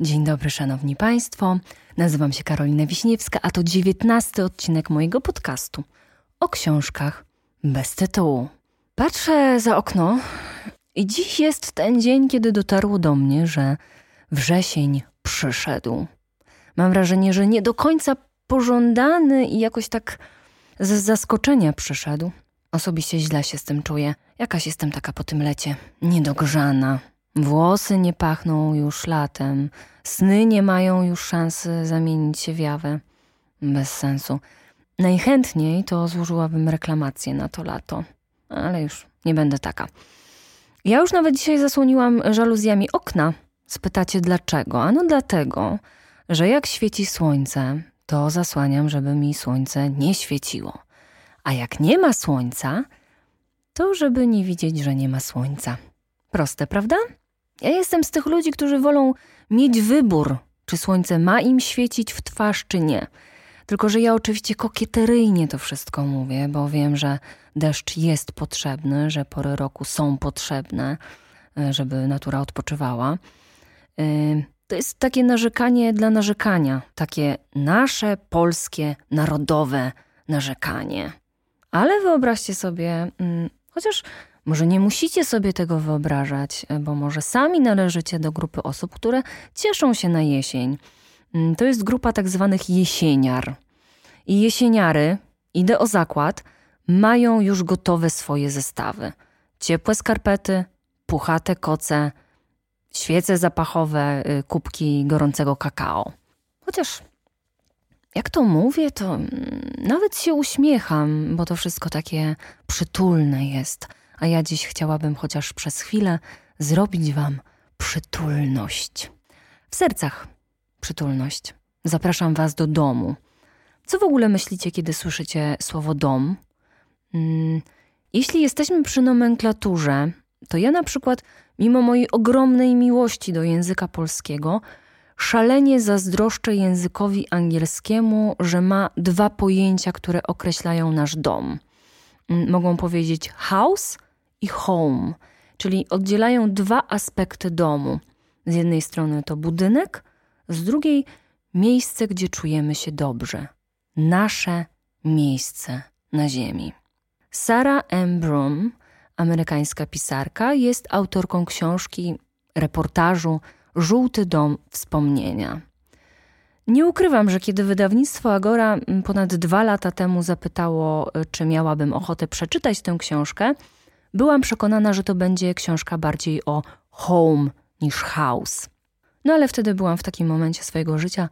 Dzień dobry, szanowni państwo. Nazywam się Karolina Wiśniewska, a to dziewiętnasty odcinek mojego podcastu o książkach bez tytułu. Patrzę za okno i dziś jest ten dzień, kiedy dotarło do mnie, że wrzesień przyszedł. Mam wrażenie, że nie do końca pożądany i jakoś tak z zaskoczenia przyszedł. Osobiście źle się z tym czuję. Jakaś jestem taka po tym lecie, niedogrzana. Włosy nie pachną już latem, sny nie mają już szansy zamienić się w jawę. Bez sensu. Najchętniej to złożyłabym reklamację na to lato, ale już nie będę taka. Ja już nawet dzisiaj zasłoniłam żaluzjami okna. Spytacie dlaczego? Ano dlatego, że jak świeci słońce, to zasłaniam, żeby mi słońce nie świeciło. A jak nie ma słońca, to żeby nie widzieć, że nie ma słońca. Proste, prawda? Ja jestem z tych ludzi, którzy wolą mieć wybór, czy słońce ma im świecić w twarz, czy nie. Tylko, że ja oczywiście kokieteryjnie to wszystko mówię, bo wiem, że deszcz jest potrzebny, że pory roku są potrzebne, e, żeby natura odpoczywała. E, to jest takie narzekanie dla narzekania, takie nasze polskie, narodowe narzekanie. Ale wyobraźcie sobie, mm, chociaż może nie musicie sobie tego wyobrażać, bo może sami należycie do grupy osób, które cieszą się na jesień. Mm, to jest grupa tak zwanych jesieniar. I jesieniary, idę o zakład, mają już gotowe swoje zestawy. Ciepłe skarpety, puchate koce, świece zapachowe, y, kubki gorącego kakao. Chociaż jak to mówię, to mm, nawet się uśmiecham, bo to wszystko takie przytulne jest. A ja dziś chciałabym chociaż przez chwilę zrobić Wam przytulność. W sercach przytulność. Zapraszam Was do domu. Co w ogóle myślicie, kiedy słyszycie słowo dom? Hmm, jeśli jesteśmy przy nomenklaturze, to ja na przykład, mimo mojej ogromnej miłości do języka polskiego, szalenie zazdroszczę językowi angielskiemu, że ma dwa pojęcia, które określają nasz dom. Mm, mogą powiedzieć house i home, czyli oddzielają dwa aspekty domu. Z jednej strony to budynek, z drugiej miejsce, gdzie czujemy się dobrze. Nasze miejsce na ziemi. Sarah M. Broom, amerykańska pisarka, jest autorką książki, reportażu Żółty dom wspomnienia. Nie ukrywam, że kiedy wydawnictwo Agora ponad dwa lata temu zapytało, czy miałabym ochotę przeczytać tę książkę, byłam przekonana, że to będzie książka bardziej o home niż house. No ale wtedy byłam w takim momencie swojego życia,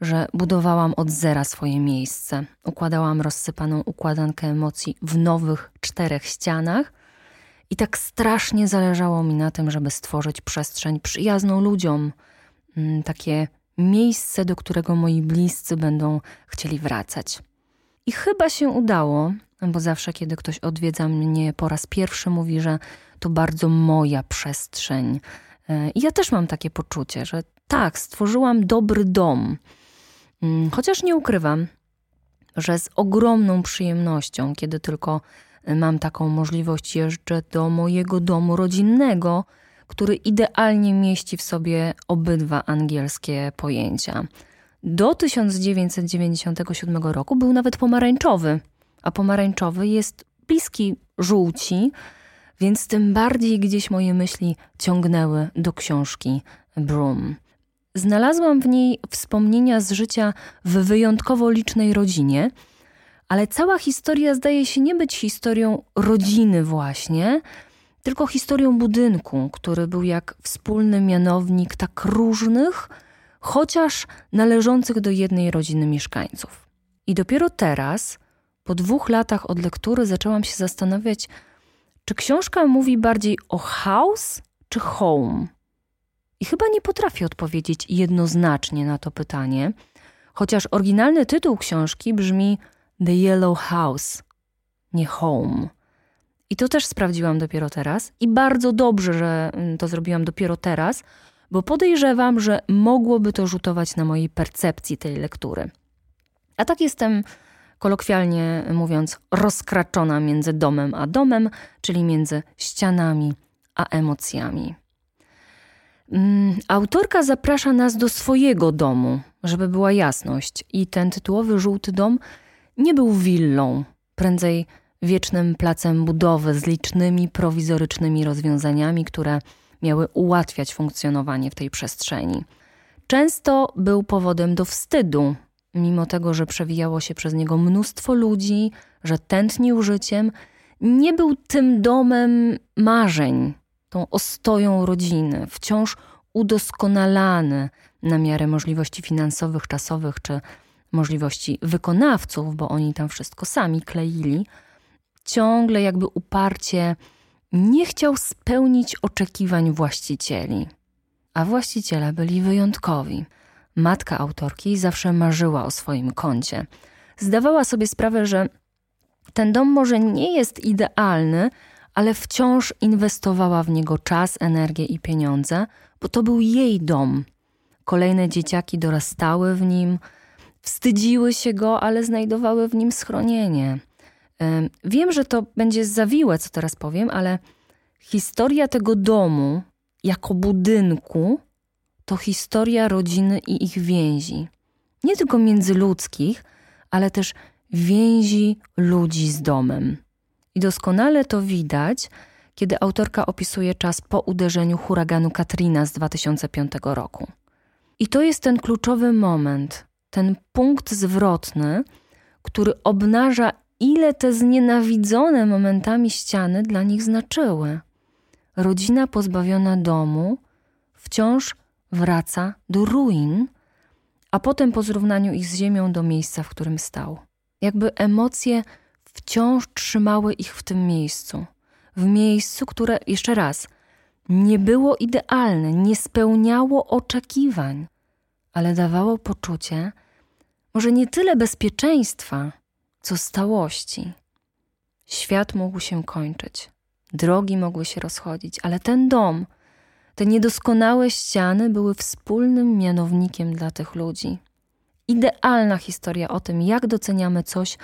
że budowałam od zera swoje miejsce. Układałam rozsypaną układankę emocji w nowych czterech ścianach i tak strasznie zależało mi na tym, żeby stworzyć przestrzeń przyjazną ludziom, mm, takie miejsce, do którego moi bliscy będą chcieli wracać. I chyba się udało, bo zawsze, kiedy ktoś odwiedza mnie po raz pierwszy, mówi, że to bardzo moja przestrzeń. E, I ja też mam takie poczucie, że tak, stworzyłam dobry dom. Mm, chociaż nie ukrywam, że z ogromną przyjemnością, kiedy tylko mam taką możliwość, jeżdżę do mojego domu rodzinnego, który idealnie mieści w sobie obydwa angielskie pojęcia. Do 1997 roku był nawet pomarańczowy a pomarańczowy jest bliski żółci, więc tym bardziej gdzieś moje myśli ciągnęły do książki Broom. Znalazłam w niej wspomnienia z życia w wyjątkowo licznej rodzinie, ale cała historia zdaje się nie być historią rodziny, właśnie, tylko historią budynku, który był jak wspólny mianownik tak różnych, chociaż należących do jednej rodziny mieszkańców. I dopiero teraz, po dwóch latach od lektury zaczęłam się zastanawiać, czy książka mówi bardziej o house czy home. I chyba nie potrafię odpowiedzieć jednoznacznie na to pytanie, chociaż oryginalny tytuł książki brzmi The Yellow House, nie Home. I to też sprawdziłam dopiero teraz i bardzo dobrze, że mm, to zrobiłam dopiero teraz, bo podejrzewam, że mogłoby to rzutować na mojej percepcji tej lektury. A tak jestem kolokwialnie mówiąc, rozkraczona między domem a domem, czyli między ścianami a emocjami. Mm, autorka zaprasza nas do swojego domu, żeby była jasność. I ten tytułowy żółty dom nie był willą, prędzej wiecznym placem budowy z licznymi prowizorycznymi rozwiązaniami, które miały ułatwiać funkcjonowanie w tej przestrzeni. Często był powodem do wstydu, mimo tego, że przewijało się przez niego mnóstwo ludzi, że tętnił życiem, nie był tym domem marzeń, tą ostoją rodziny, wciąż udoskonalany na miarę możliwości finansowych, czasowych czy możliwości wykonawców, bo oni tam wszystko sami kleili, ciągle jakby uparcie nie chciał spełnić oczekiwań właścicieli. A właściciele byli wyjątkowi. Matka autorki zawsze marzyła o swoim kącie. Zdawała sobie sprawę, że ten dom może nie jest idealny, ale wciąż inwestowała w niego czas, energię i pieniądze, bo to był jej dom. Kolejne dzieciaki dorastały w nim, wstydziły się go, ale znajdowały w nim schronienie. Wiem, że to będzie zawiłe, co teraz powiem, ale historia tego domu jako budynku to historia rodziny i ich więzi. Nie tylko międzyludzkich, ale też więzi ludzi z domem. I doskonale to widać, kiedy autorka opisuje czas po uderzeniu huraganu Katrina z 2005 roku. I to jest ten kluczowy moment, ten punkt zwrotny, który obnaża, ile te znienawidzone momentami ściany dla nich znaczyły. Rodzina pozbawiona domu wciąż wraca do ruin, a potem po zrównaniu ich z ziemią do miejsca, w którym stał. Jakby emocje wciąż trzymały ich w tym miejscu. W miejscu, które, jeszcze raz, nie było idealne, nie spełniało oczekiwań, ale dawało poczucie, może nie tyle bezpieczeństwa, co stałości. Świat mógł się kończyć, drogi mogły się rozchodzić, ale ten dom, te niedoskonałe ściany były wspólnym mianownikiem dla tych ludzi. Idealna historia o tym, jak doceniamy coś,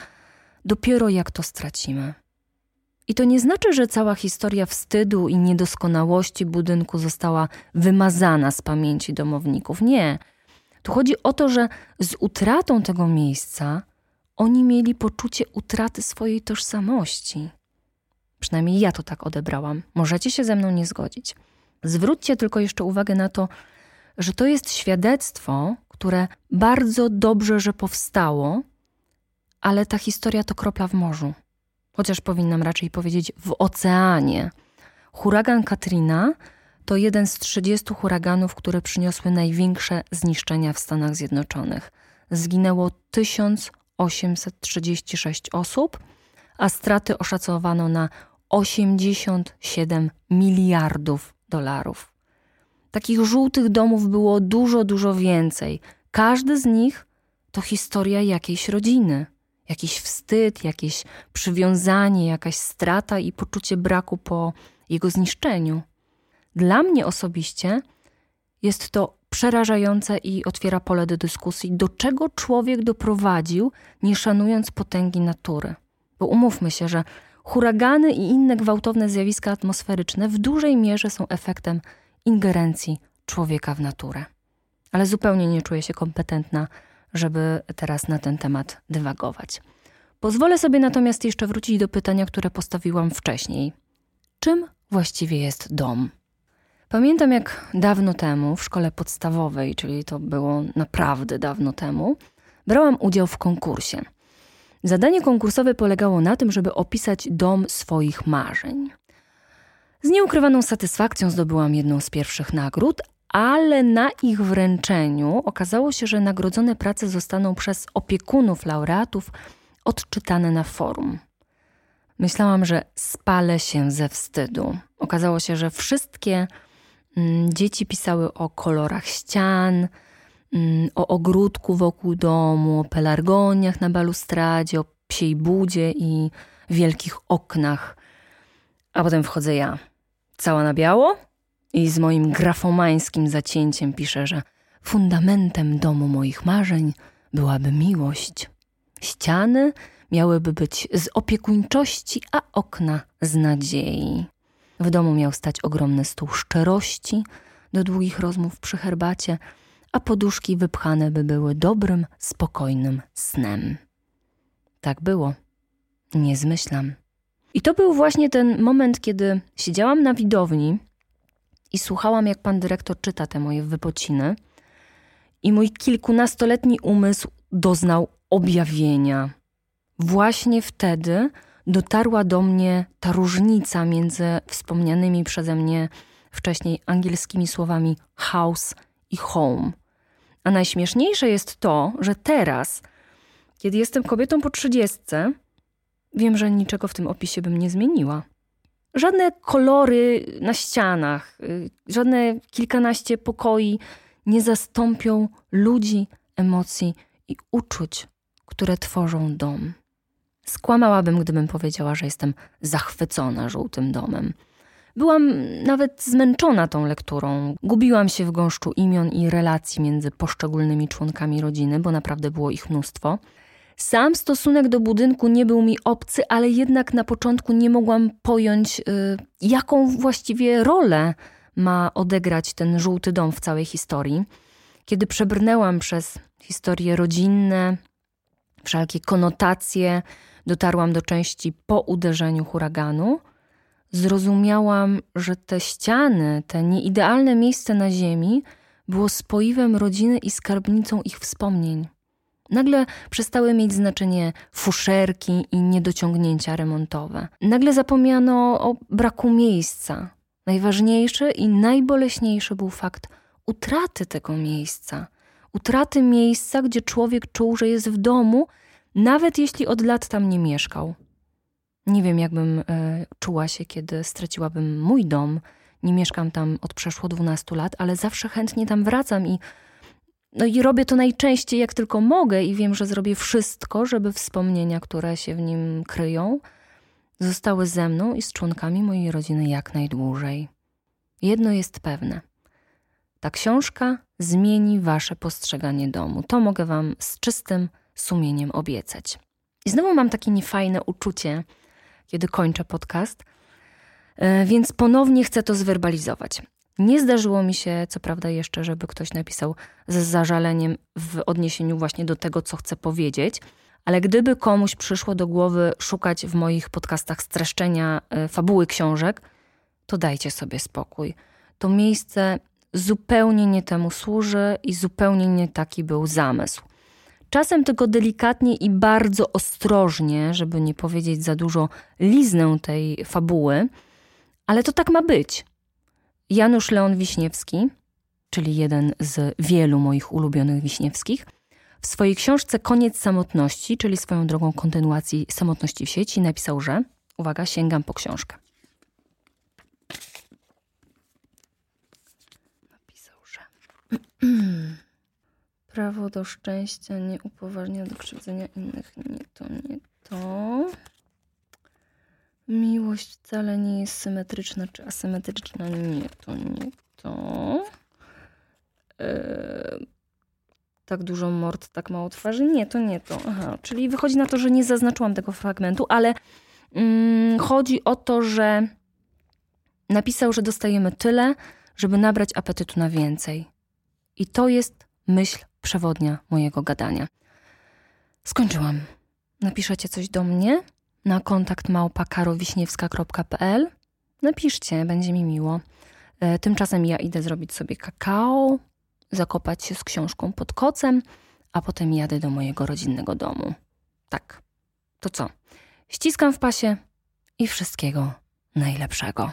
dopiero jak to stracimy. I to nie znaczy, że cała historia wstydu i niedoskonałości budynku została wymazana z pamięci domowników. Nie. Tu chodzi o to, że z utratą tego miejsca oni mieli poczucie utraty swojej tożsamości. Przynajmniej ja to tak odebrałam. Możecie się ze mną nie zgodzić. Zwróćcie tylko jeszcze uwagę na to, że to jest świadectwo, które bardzo dobrze, że powstało, ale ta historia to kropla w morzu. Chociaż powinnam raczej powiedzieć w oceanie. Huragan Katrina to jeden z 30 huraganów, które przyniosły największe zniszczenia w Stanach Zjednoczonych. Zginęło 1836 osób, a straty oszacowano na 87 miliardów dolarów. Takich żółtych domów było dużo, dużo więcej. Każdy z nich to historia jakiejś rodziny. Jakiś wstyd, jakieś przywiązanie, jakaś strata i poczucie braku po jego zniszczeniu. Dla mnie osobiście jest to przerażające i otwiera pole do dyskusji, do czego człowiek doprowadził, nie szanując potęgi natury. Bo umówmy się, że huragany i inne gwałtowne zjawiska atmosferyczne w dużej mierze są efektem ingerencji człowieka w naturę. Ale zupełnie nie czuję się kompetentna, żeby teraz na ten temat dywagować. Pozwolę sobie natomiast jeszcze wrócić do pytania, które postawiłam wcześniej. Czym właściwie jest dom? Pamiętam, jak dawno temu w szkole podstawowej, czyli to było naprawdę dawno temu, brałam udział w konkursie. Zadanie konkursowe polegało na tym, żeby opisać dom swoich marzeń. Z nieukrywaną satysfakcją zdobyłam jedną z pierwszych nagród, ale na ich wręczeniu okazało się, że nagrodzone prace zostaną przez opiekunów laureatów odczytane na forum. Myślałam, że spalę się ze wstydu. Okazało się, że wszystkie mm, dzieci pisały o kolorach ścian, o ogródku wokół domu, o pelargoniach na balustradzie, o psiej budzie i wielkich oknach. A potem wchodzę ja, cała na biało i z moim grafomańskim zacięciem piszę, że fundamentem domu moich marzeń byłaby miłość. Ściany miałyby być z opiekuńczości, a okna z nadziei. W domu miał stać ogromny stół szczerości, do długich rozmów przy herbacie, a poduszki wypchane by były dobrym, spokojnym snem. Tak było. Nie zmyślam. I to był właśnie ten moment, kiedy siedziałam na widowni i słuchałam, jak pan dyrektor czyta te moje wypociny, i mój kilkunastoletni umysł doznał objawienia. Właśnie wtedy dotarła do mnie ta różnica między wspomnianymi przeze mnie wcześniej angielskimi słowami house i home. A najśmieszniejsze jest to, że teraz, kiedy jestem kobietą po trzydziestce, wiem, że niczego w tym opisie bym nie zmieniła. Żadne kolory na ścianach, y, żadne kilkanaście pokoi nie zastąpią ludzi, emocji i uczuć, które tworzą dom. Skłamałabym, gdybym powiedziała, że jestem zachwycona żółtym domem. Byłam nawet zmęczona tą lekturą. Gubiłam się w gąszczu imion i relacji między poszczególnymi członkami rodziny, bo naprawdę było ich mnóstwo. Sam stosunek do budynku nie był mi obcy, ale jednak na początku nie mogłam pojąć, y, jaką właściwie rolę ma odegrać ten żółty dom w całej historii. Kiedy przebrnęłam przez historie rodzinne, wszelkie konotacje, dotarłam do części po uderzeniu huraganu, zrozumiałam, że te ściany, te nieidealne miejsce na ziemi, było spoiwem rodziny i skarbnicą ich wspomnień. Nagle przestały mieć znaczenie fuszerki i niedociągnięcia remontowe. Nagle zapomniano o braku miejsca. Najważniejszy i najboleśniejszy był fakt utraty tego miejsca. Utraty miejsca, gdzie człowiek czuł, że jest w domu, nawet jeśli od lat tam nie mieszkał. Nie wiem, jakbym y, czuła się, kiedy straciłabym mój dom. Nie mieszkam tam od przeszło 12 lat, ale zawsze chętnie tam wracam i no i robię to najczęściej, jak tylko mogę, i wiem, że zrobię wszystko, żeby wspomnienia, które się w nim kryją, zostały ze mną i z członkami mojej rodziny jak najdłużej. Jedno jest pewne. Ta książka zmieni wasze postrzeganie domu. To mogę wam z czystym sumieniem obiecać. I znowu mam takie niefajne uczucie, kiedy kończę podcast, e, więc ponownie chcę to zwerbalizować. Nie zdarzyło mi się, co prawda, jeszcze, żeby ktoś napisał z zażaleniem w odniesieniu właśnie do tego, co chcę powiedzieć, ale gdyby komuś przyszło do głowy szukać w moich podcastach streszczenia e, fabuły książek, to dajcie sobie spokój. To miejsce zupełnie nie temu służy i zupełnie nie taki był zamysł. Czasem tylko delikatnie i bardzo ostrożnie, żeby nie powiedzieć za dużo, liznę tej fabuły, ale to tak ma być. Janusz Leon Wiśniewski, czyli jeden z wielu moich ulubionych Wiśniewskich, w swojej książce Koniec samotności, czyli swoją drogą kontynuacji samotności w sieci, napisał, że uwaga, sięgam po książkę. Napisał, że prawo do szczęścia nie upoważnia do krzywdzenia innych. Nie to, nie to. Miłość wcale nie jest symetryczna czy asymetryczna. Nie to, nie to. Eee, tak dużo mord, tak mało twarzy. Nie, to nie to. Aha, czyli wychodzi na to, że nie zaznaczyłam tego fragmentu, ale mm, chodzi o to, że napisał, że dostajemy tyle, żeby nabrać apetytu na więcej. I to jest myśl przewodnia mojego gadania. Skończyłam. Napiszecie coś do mnie na kontakt małpakarowiśniewska.pl. Napiszcie, będzie mi miło. E, tymczasem ja idę zrobić sobie kakao, zakopać się z książką pod kocem, a potem jadę do mojego rodzinnego domu. Tak. To co? Ściskam w pasie i wszystkiego najlepszego.